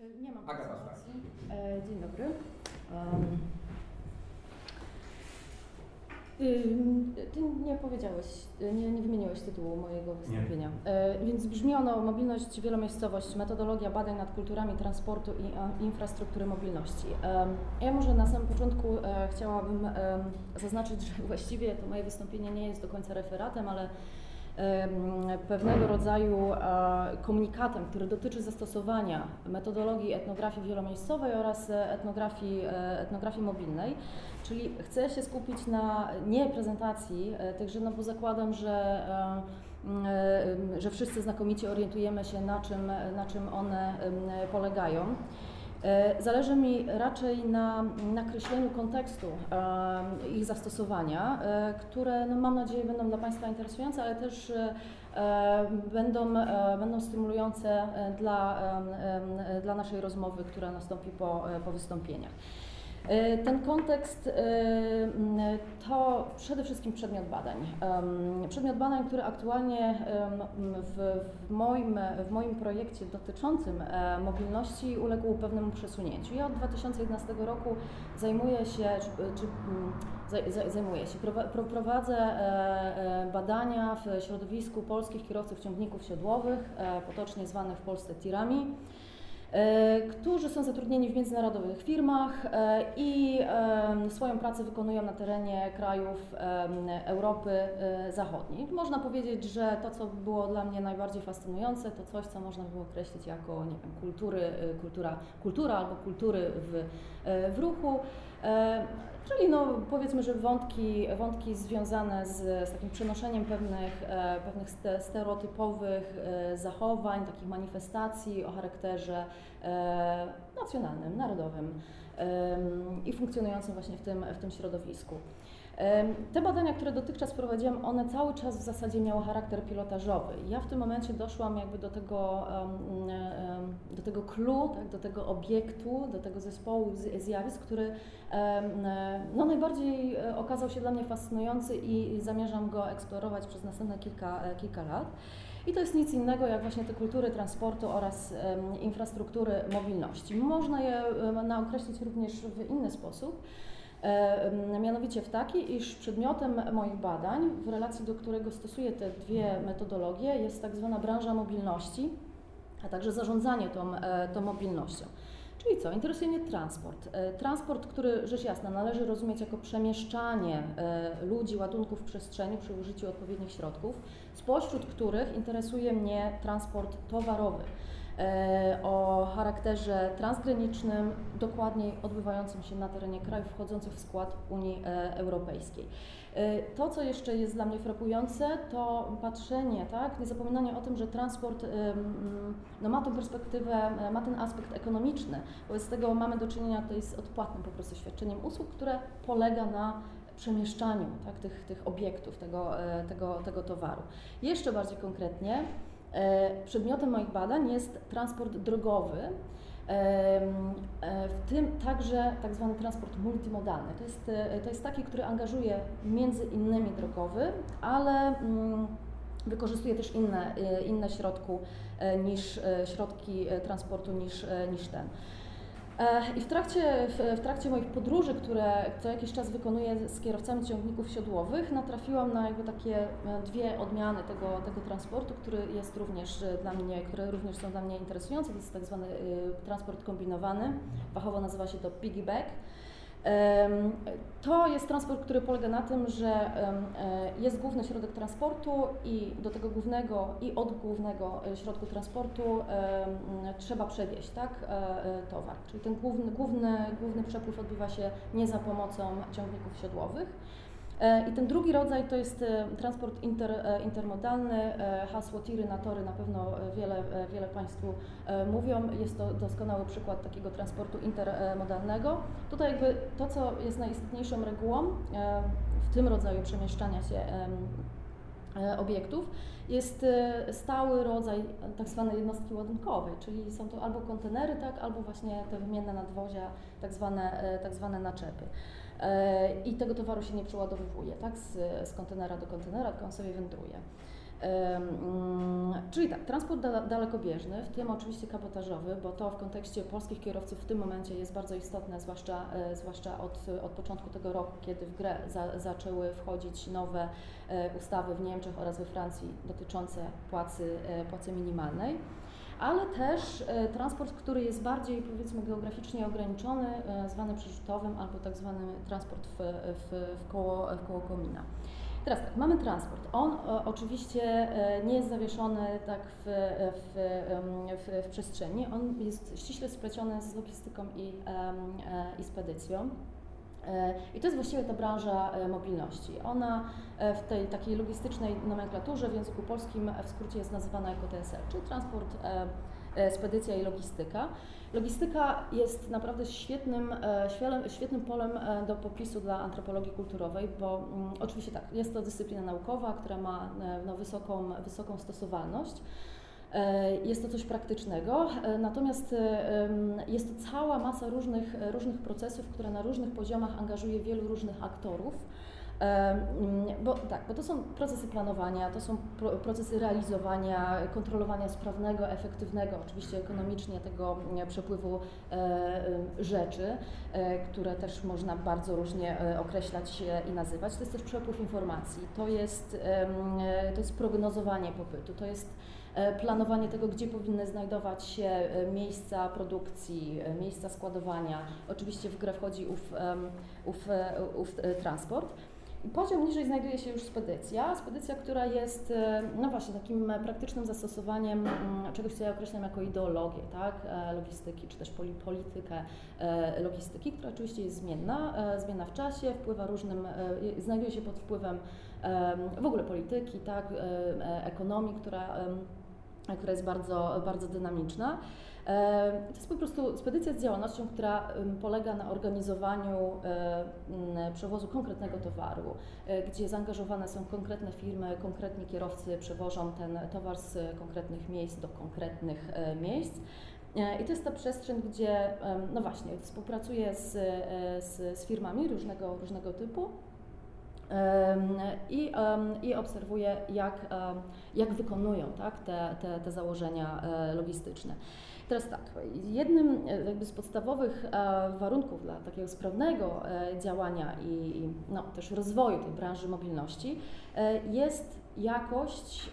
Y, Nie mam Agata. E, Dzień dobry. Um, ym, Ty nie powiedziałeś, nie, nie wymieniłeś tytułu mojego wystąpienia. E, Więc brzmi ono Mobilność, wielomiejscowość, metodologia badań nad kulturami transportu i a, infrastruktury mobilności. Ja może na samym początku e, chciałabym zaznaczyć, że właściwie to moje wystąpienie nie jest do końca referatem, ale pewnego rodzaju e, komunikatem, który dotyczy zastosowania metodologii etnografii wielomiejscowej oraz e, etnografii, e, etnografii mobilnej. Czyli chcę się skupić na nie prezentacji tychże, no bo zakładam, że, że wszyscy znakomicie orientujemy się na czym, na czym one polegają. E, Zależy mi raczej na nakreśleniu kontekstu e, ich zastosowania, e, które no, mam nadzieję będą dla Państwa interesujące, ale też będą, będą stymulujące dla, dla naszej rozmowy, która nastąpi po, po wystąpieniach. E, Ten kontekst e, m, to przede wszystkim przedmiot badań. Przedmiot badań, który aktualnie w, w, moim, w moim projekcie dotyczącym e, mobilności uległ pewnemu przesunięciu. Ja od 2011 roku zajmuję się, czy, czy mm, zaj- zaj- zajmuję się, prowa- pro- prowadzę badania w środowisku polskich kierowców ciągników siodłowych, potocznie zwanych w Polsce tirami którzy są zatrudnieni w międzynarodowych firmach e, i swoją pracę wykonują na terenie krajów Europy e, Zachodniej. Można powiedzieć, że to, co było dla mnie najbardziej fascynujące, to coś, co można było określić jako nie wiem, kultury, e, kultura, kultura albo kultury w, e, w ruchu. Czyli no, powiedzmy, że wątki, wątki związane z, z takim przenoszeniem pewnych, e, pewnych ste, stereotypowych e, zachowań, takich manifestacji o charakterze e, nacjonalnym, narodowym i funkcjonującym właśnie w tym, w tym środowisku. Te badania, które dotychczas prowadziłam, one cały czas w zasadzie miały charakter pilotażowy. Ja w tym momencie doszłam jakby do tego, do tego clue, tak, do tego obiektu, do tego zespołu zjawisk, który no, najbardziej e, okazał się dla mnie fascynujący i zamierzam go eksplorować przez następne kilka, e, kilka lat. I to jest nic innego jak właśnie te kultury transportu oraz infrastruktury mobilności. Można je naokreślić również w inny sposób. E, m, Mianowicie w taki, iż przedmiotem moich badań, w relacji do którego stosuję te dwie metodologie, jest tak zwana branża mobilności, a także zarządzanie tą, e, tą mobilnością. Czyli co? Interesuje mnie transport. E, Transport, który rzecz jasna należy rozumieć jako przemieszczanie ludzi, ładunków w przestrzeni przy użyciu odpowiednich środków, spośród których interesuje mnie transport towarowy o charakterze transgranicznym, dokładniej odbywającym się na terenie krajów wchodzących w skład Unii e, Europejskiej. E, To, co jeszcze jest dla mnie frapujące, to patrzenie, tak, niezapominanie o tym, że transport no, ma tą perspektywę, e, ma ten aspekt ekonomiczny. Wobec tego mamy do czynienia tutaj z odpłatnym po prostu świadczeniem usług, które polega na przemieszczaniu tak, tych, tych obiektów, tego, e, tego, tego towaru. Jeszcze bardziej konkretnie, e, przedmiotem moich badań jest transport drogowy, e, w tym także tak zwany transport multimodalny. To jest, e, to jest taki, który angażuje między innymi drogowy, ale mm, wykorzystuje też inne, e, inne środku e, niż e, środki e, transportu niż, e, niż ten. E, I w trakcie, w, w trakcie moich podróży, które co jakiś czas wykonuję z kierowcami ciągników siodłowych, natrafiłam na jakby takie e, dwie odmiany tego, tego transportu, który jest również e, dla mnie, które również są dla mnie interesujące. To jest tak zwany transport kombinowany, fachowo nazywa się to piggyback. To jest transport, który polega na tym, że e, jest główny środek transportu i do tego głównego i od głównego e, środku transportu trzeba przewieźć tak, e, towar. Czyli ten główny, główny, główny przepływ odbywa się nie za pomocą ciągników siodłowych. E, I ten drugi rodzaj to jest e, transport inter, e, intermodalny. Hasło tiry na tory na pewno wiele, wiele Państwu mówią. Jest to doskonały przykład takiego transportu intermodalnego. Tutaj jakby to, co jest najistotniejszą regułą w tym rodzaju przemieszczania się obiektów jest stały rodzaj tak zwanej jednostki ładunkowej, czyli są to albo kontenery, tak, albo właśnie te wymienne nadwozia, tak zwane, tak zwane naczepy. E, I tego towaru się nie przeładowywuje tak, z, z kontenera do kontenera, tylko on sobie wędruje. Mm, czyli tak, transport dalekobieżny, w tym oczywiście kabotażowy, bo to w kontekście polskich kierowców w tym momencie jest bardzo istotne, zwłaszcza, e, zwłaszcza od, od początku tego roku, kiedy w grę za, zaczęły wchodzić nowe e, ustawy w Niemczech oraz we Francji dotyczące płacy, e, płacy minimalnej ale też transport, który jest bardziej powiedzmy geograficznie ograniczony, zwany przerzutowym albo tak zwany transport w, w, w, koło, w koło komina. Teraz tak, mamy transport. On o, oczywiście e, nie jest zawieszony tak w, w, w, w, przestrzeni. On jest ściśle spleciony z logistyką i, e, i spedycją. E, I to jest właściwie ta branża mobilności. Ona w tej takiej logistycznej nomenklaturze w języku polskim w skrócie jest nazywana jako TSL, czyli transport, spedycja i logistyka. Logistyka jest naprawdę świetnym, e, świetnym polem e, do popisu dla antropologii kulturowej, bo mm, oczywiście tak, jest to dyscyplina naukowa, która ma e, no, wysoką, wysoką stosowalność. Jest to coś praktycznego, natomiast jest to cała masa różnych, różnych procesów, które na różnych poziomach angażuje wielu różnych aktorów. Bo tak, bo to są procesy planowania, to są procesy realizowania, kontrolowania sprawnego, efektywnego, oczywiście ekonomicznie tego przepływu e, rzeczy, e, które też można bardzo różnie e, określać i nazywać. To jest też przepływ informacji, to jest, to jest prognozowanie popytu, to jest planowanie tego, gdzie powinny znajdować się miejsca produkcji, miejsca składowania. Oczywiście w grę wchodzi ów, ów, ów transport. Poziom niżej znajduje się już spedycja. Spedycja, która jest e, no właśnie takim praktycznym zastosowaniem mm, czegoś, co ja określam jako ideologię, tak? E, logistyki, czy też politykę e, logistyki, która oczywiście jest zmienna, zmienna w czasie, wpływa różnym, znajduje się pod wpływem w ogóle polityki, tak? ekonomii, która, która jest bardzo, bardzo dynamiczna. To jest po prostu spedycja z działalnością, która polega na organizowaniu przewozu konkretnego towaru, e, gdzie zaangażowane są konkretne firmy, konkretni kierowcy przewożą ten towar z konkretnych miejsc do konkretnych e, miejsc. E, I to jest ta przestrzeń, gdzie, no właśnie, współpracuję z, z, z firmami różnego, różnego typu i, i obserwuję, jak, jak wykonują tak, te, te, te założenia logistyczne. Teraz tak, jednym e, jakby z podstawowych e, warunków dla takiego sprawnego e, działania i no, też rozwoju tej branży mobilności jest jakość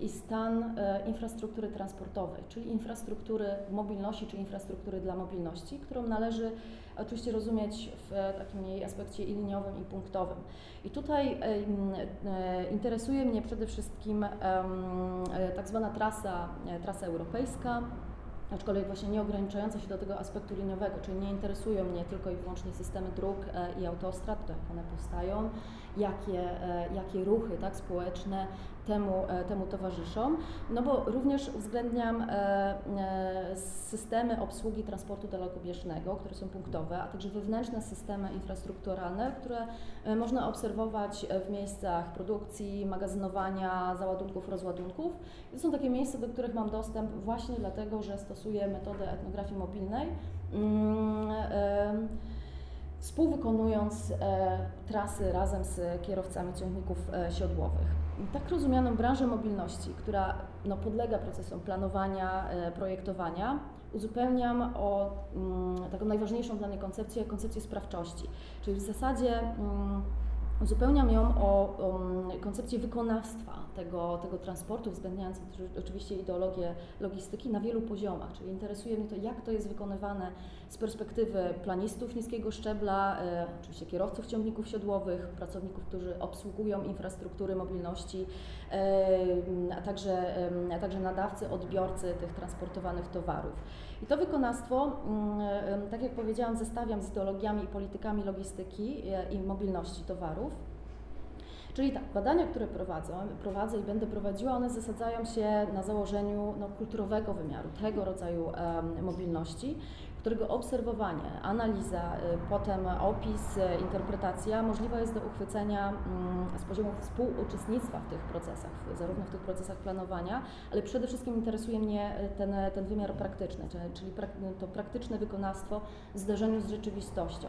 i stan infrastruktury transportowej, czyli infrastruktury mobilności, czy infrastruktury dla mobilności, którą należy oczywiście rozumieć w takim jej aspekcie i liniowym, i punktowym. I tutaj interesuje mnie przede wszystkim tak zwana trasa, trasa europejska, aczkolwiek właśnie nie ograniczająca się do tego aspektu liniowego, czyli nie interesują mnie tylko i wyłącznie systemy dróg e, i autostrad, to jak one powstają, jakie, e, jakie ruchy tak, społeczne temu, e, temu towarzyszą, no bo również uwzględniam systemy obsługi transportu dalekobieżnego, które są punktowe, a także wewnętrzne systemy infrastrukturalne, które można obserwować w miejscach produkcji, magazynowania, załadunków, rozładunków. To są takie miejsca, do których mam dostęp właśnie dlatego, że stosuję metodę etnografii mobilnej. Mm, współwykonując e, trasy razem z kierowcami ciągników e, siodłowych. Tak rozumianą branżę mobilności, która no, podlega procesom planowania, e, projektowania, uzupełniam o mm, taką najważniejszą dla mnie koncepcję, koncepcję sprawczości. Czyli w zasadzie mm, uzupełniam ją o, o koncepcję wykonawstwa tego, tego transportu, uwzględniając oczywiście ideologię logistyki na wielu poziomach, czyli interesuje mnie to, jak to jest wykonywane z perspektywy planistów niskiego szczebla, e, oczywiście kierowców ciągników siodłowych, pracowników, którzy obsługują infrastruktury mobilności, e, a także, e, a także nadawcy, odbiorcy tych transportowanych towarów. I to wykonawstwo, mm, tak jak powiedziałam, zestawiam z ideologiami i politykami logistyki e, i mobilności towarów. Czyli tak, badania, które prowadzę, prowadzę i będę prowadziła, one zasadzają się na założeniu no, kulturowego wymiaru, tego rodzaju um, mobilności, którego obserwowanie, analiza, y, potem opis, y, interpretacja możliwa jest do uchwycenia mm, z poziomu współuczestnictwa w tych procesach, zarówno w tych procesach planowania, ale przede wszystkim interesuje mnie y, ten, ten wymiar praktyczny, czyli to praktyczne wykonawstwo w zdarzeniu z rzeczywistością.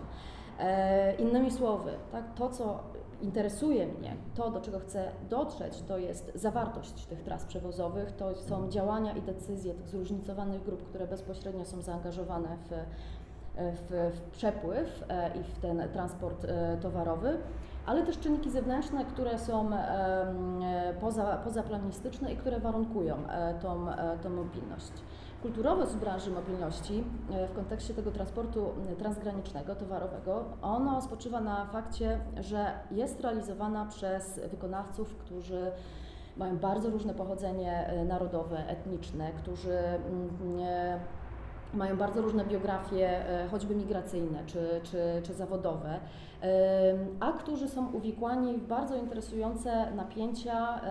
E, innymi słowy, tak, to co interesuje mnie, to do czego chcę dotrzeć, to jest zawartość tych tras przewozowych, to są działania i decyzje tych zróżnicowanych grup, które bezpośrednio są zaangażowane w, w, w przepływ i w ten transport towarowy ale też czynniki zewnętrzne, które są poza, pozaplanistyczne i które warunkują tą, tą mobilność kulturowe z branży mobilności e, w kontekście tego transportu transgranicznego, towarowego, ono spoczywa na fakcie, że jest realizowana przez wykonawców, którzy mają bardzo różne pochodzenie e, narodowe, etniczne, którzy mają bardzo różne biografie, e, choćby migracyjne czy, czy, czy zawodowe, a którzy są uwikłani w bardzo interesujące napięcia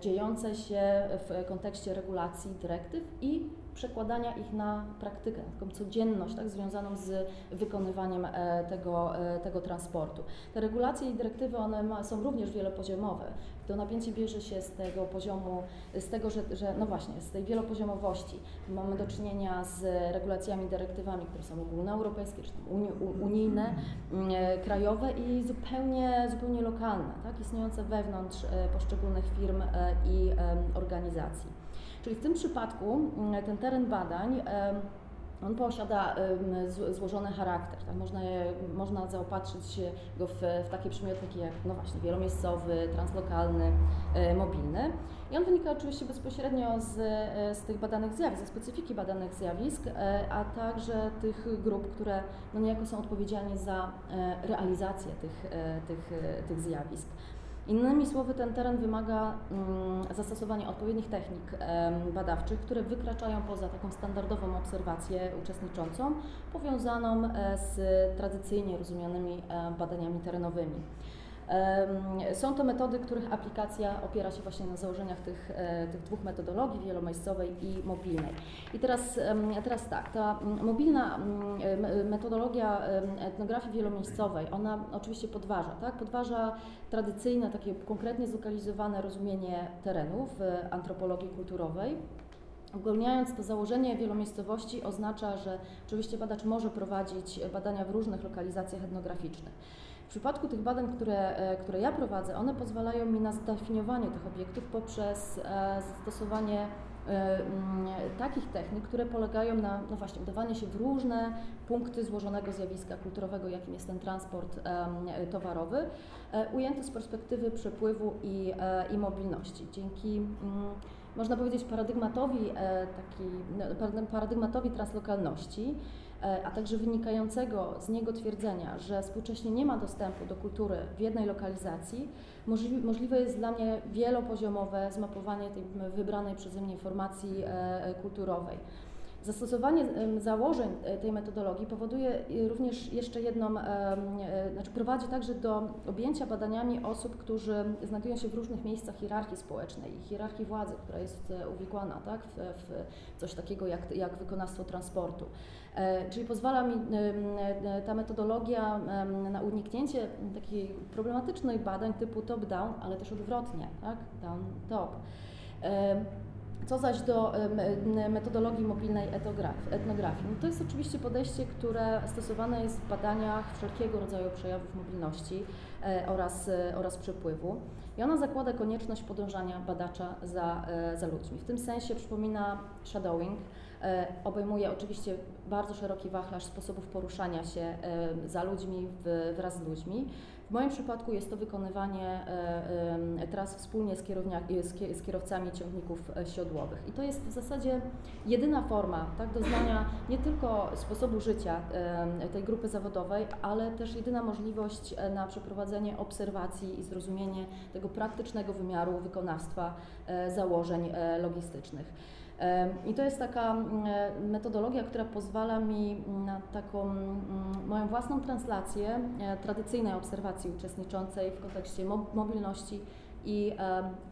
dziejące się w kontekście regulacji dyrektyw i przekładania ich na praktykę, na taką codzienność tak, związaną z wykonywaniem e, tego, e, tego transportu. Te regulacje i dyrektywy one ma, są również wielopoziomowe. To napięcie bierze się z tego poziomu, z tego, że, że no właśnie, z tej wielopoziomowości. Mamy do czynienia z regulacjami, dyrektywami, które są ogólnoeuropejskie, czy uni, unijne, mm, e, krajowe i zupełnie, zupełnie lokalne, tak, istniejące wewnątrz poszczególnych firm i organizacji. Czyli w tym przypadku mm, ten teren badań on posiada złożony charakter. Tak? Można, je, można zaopatrzyć go w, w takie przymiotniki jak no właśnie, wielomiejscowy, translokalny, e, mobilny. I on wynika oczywiście bezpośrednio z, e, z tych badanych zjawisk, ze specyfiki badanych zjawisk, e, a także tych grup, które no niejako są odpowiedzialne za realizację tych, tych, tych zjawisk. Innymi słowy, ten teren wymaga mm, zastosowania odpowiednich technik badawczych, które wykraczają poza taką standardową obserwację uczestniczącą, powiązaną e, z tradycyjnie rozumianymi e, badaniami terenowymi. Są to metody, których aplikacja opiera się właśnie na założeniach tych, e, tych dwóch metodologii, wielomejscowej i mobilnej. I teraz, teraz tak, ta mobilna metodologia etnografii wielomiejscowej, ona oczywiście podważa, tak? podważa tradycyjne, takie konkretnie zlokalizowane rozumienie terenów w antropologii kulturowej. Ogólniając to założenie wielomiejscowości oznacza, że oczywiście badacz może prowadzić badania w różnych lokalizacjach etnograficznych. W przypadku tych badań, które, e, które ja prowadzę, one pozwalają mi na zdefiniowanie tych obiektów poprzez e, zastosowanie e, mm, takich technik, które polegają na no właśnie udawanie się w różne punkty złożonego zjawiska kulturowego, jakim jest ten transport towarowy, ujęty z perspektywy przepływu i, i mobilności. Dzięki mm, można powiedzieć paradygmatowi, taki, no, paradygmatowi translokalności, a także wynikającego z niego twierdzenia, że współcześnie nie ma dostępu do kultury w jednej lokalizacji, możliwe jest dla mnie wielopoziomowe zmapowanie tej wybranej przeze mnie formacji e, kulturowej. Zastosowanie założeń e, tej metodologii powoduje również jeszcze jedną, znaczy prowadzi także do objęcia badaniami osób, którzy znajdują się w różnych miejscach hierarchii społecznej hierarchii władzy, która jest uwikłana tak, w, w coś takiego jak, jak wykonawstwo transportu. E, czyli pozwala mi ta metodologia na uniknięcie takich problematycznych badań typu top-down, ale też odwrotnie, tak? down-top. Co zaś do metodologii mobilnej etnografii, no to jest oczywiście podejście, które stosowane jest w badaniach wszelkiego rodzaju przejawów mobilności e, oraz, e, oraz przepływu. I ona zakłada konieczność podążania badacza za, za ludźmi. W tym sensie przypomina shadowing, E, obejmuje oczywiście bardzo szeroki wachlarz sposobów poruszania się e, za ludźmi, wraz z ludźmi. W moim przypadku jest to wykonywanie e, tras wspólnie z, z kierowcami ciągników siodłowych. I to jest w zasadzie jedyna forma tak, doznania nie tylko sposobu życia tej grupy zawodowej, ale też jedyna możliwość na przeprowadzenie obserwacji i zrozumienie tego praktycznego wymiaru wykonawstwa założeń logistycznych. I to jest taka mm, e, metodologia, która pozwala mi na taką mm, moją własną translację e, tradycyjnej obserwacji uczestniczącej w kontekście mobilności i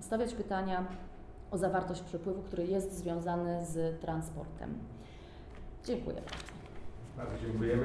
stawiać pytania o zawartość przepływu, który jest związany z transportem. Dziękuję bardzo. Bardzo dziękujemy.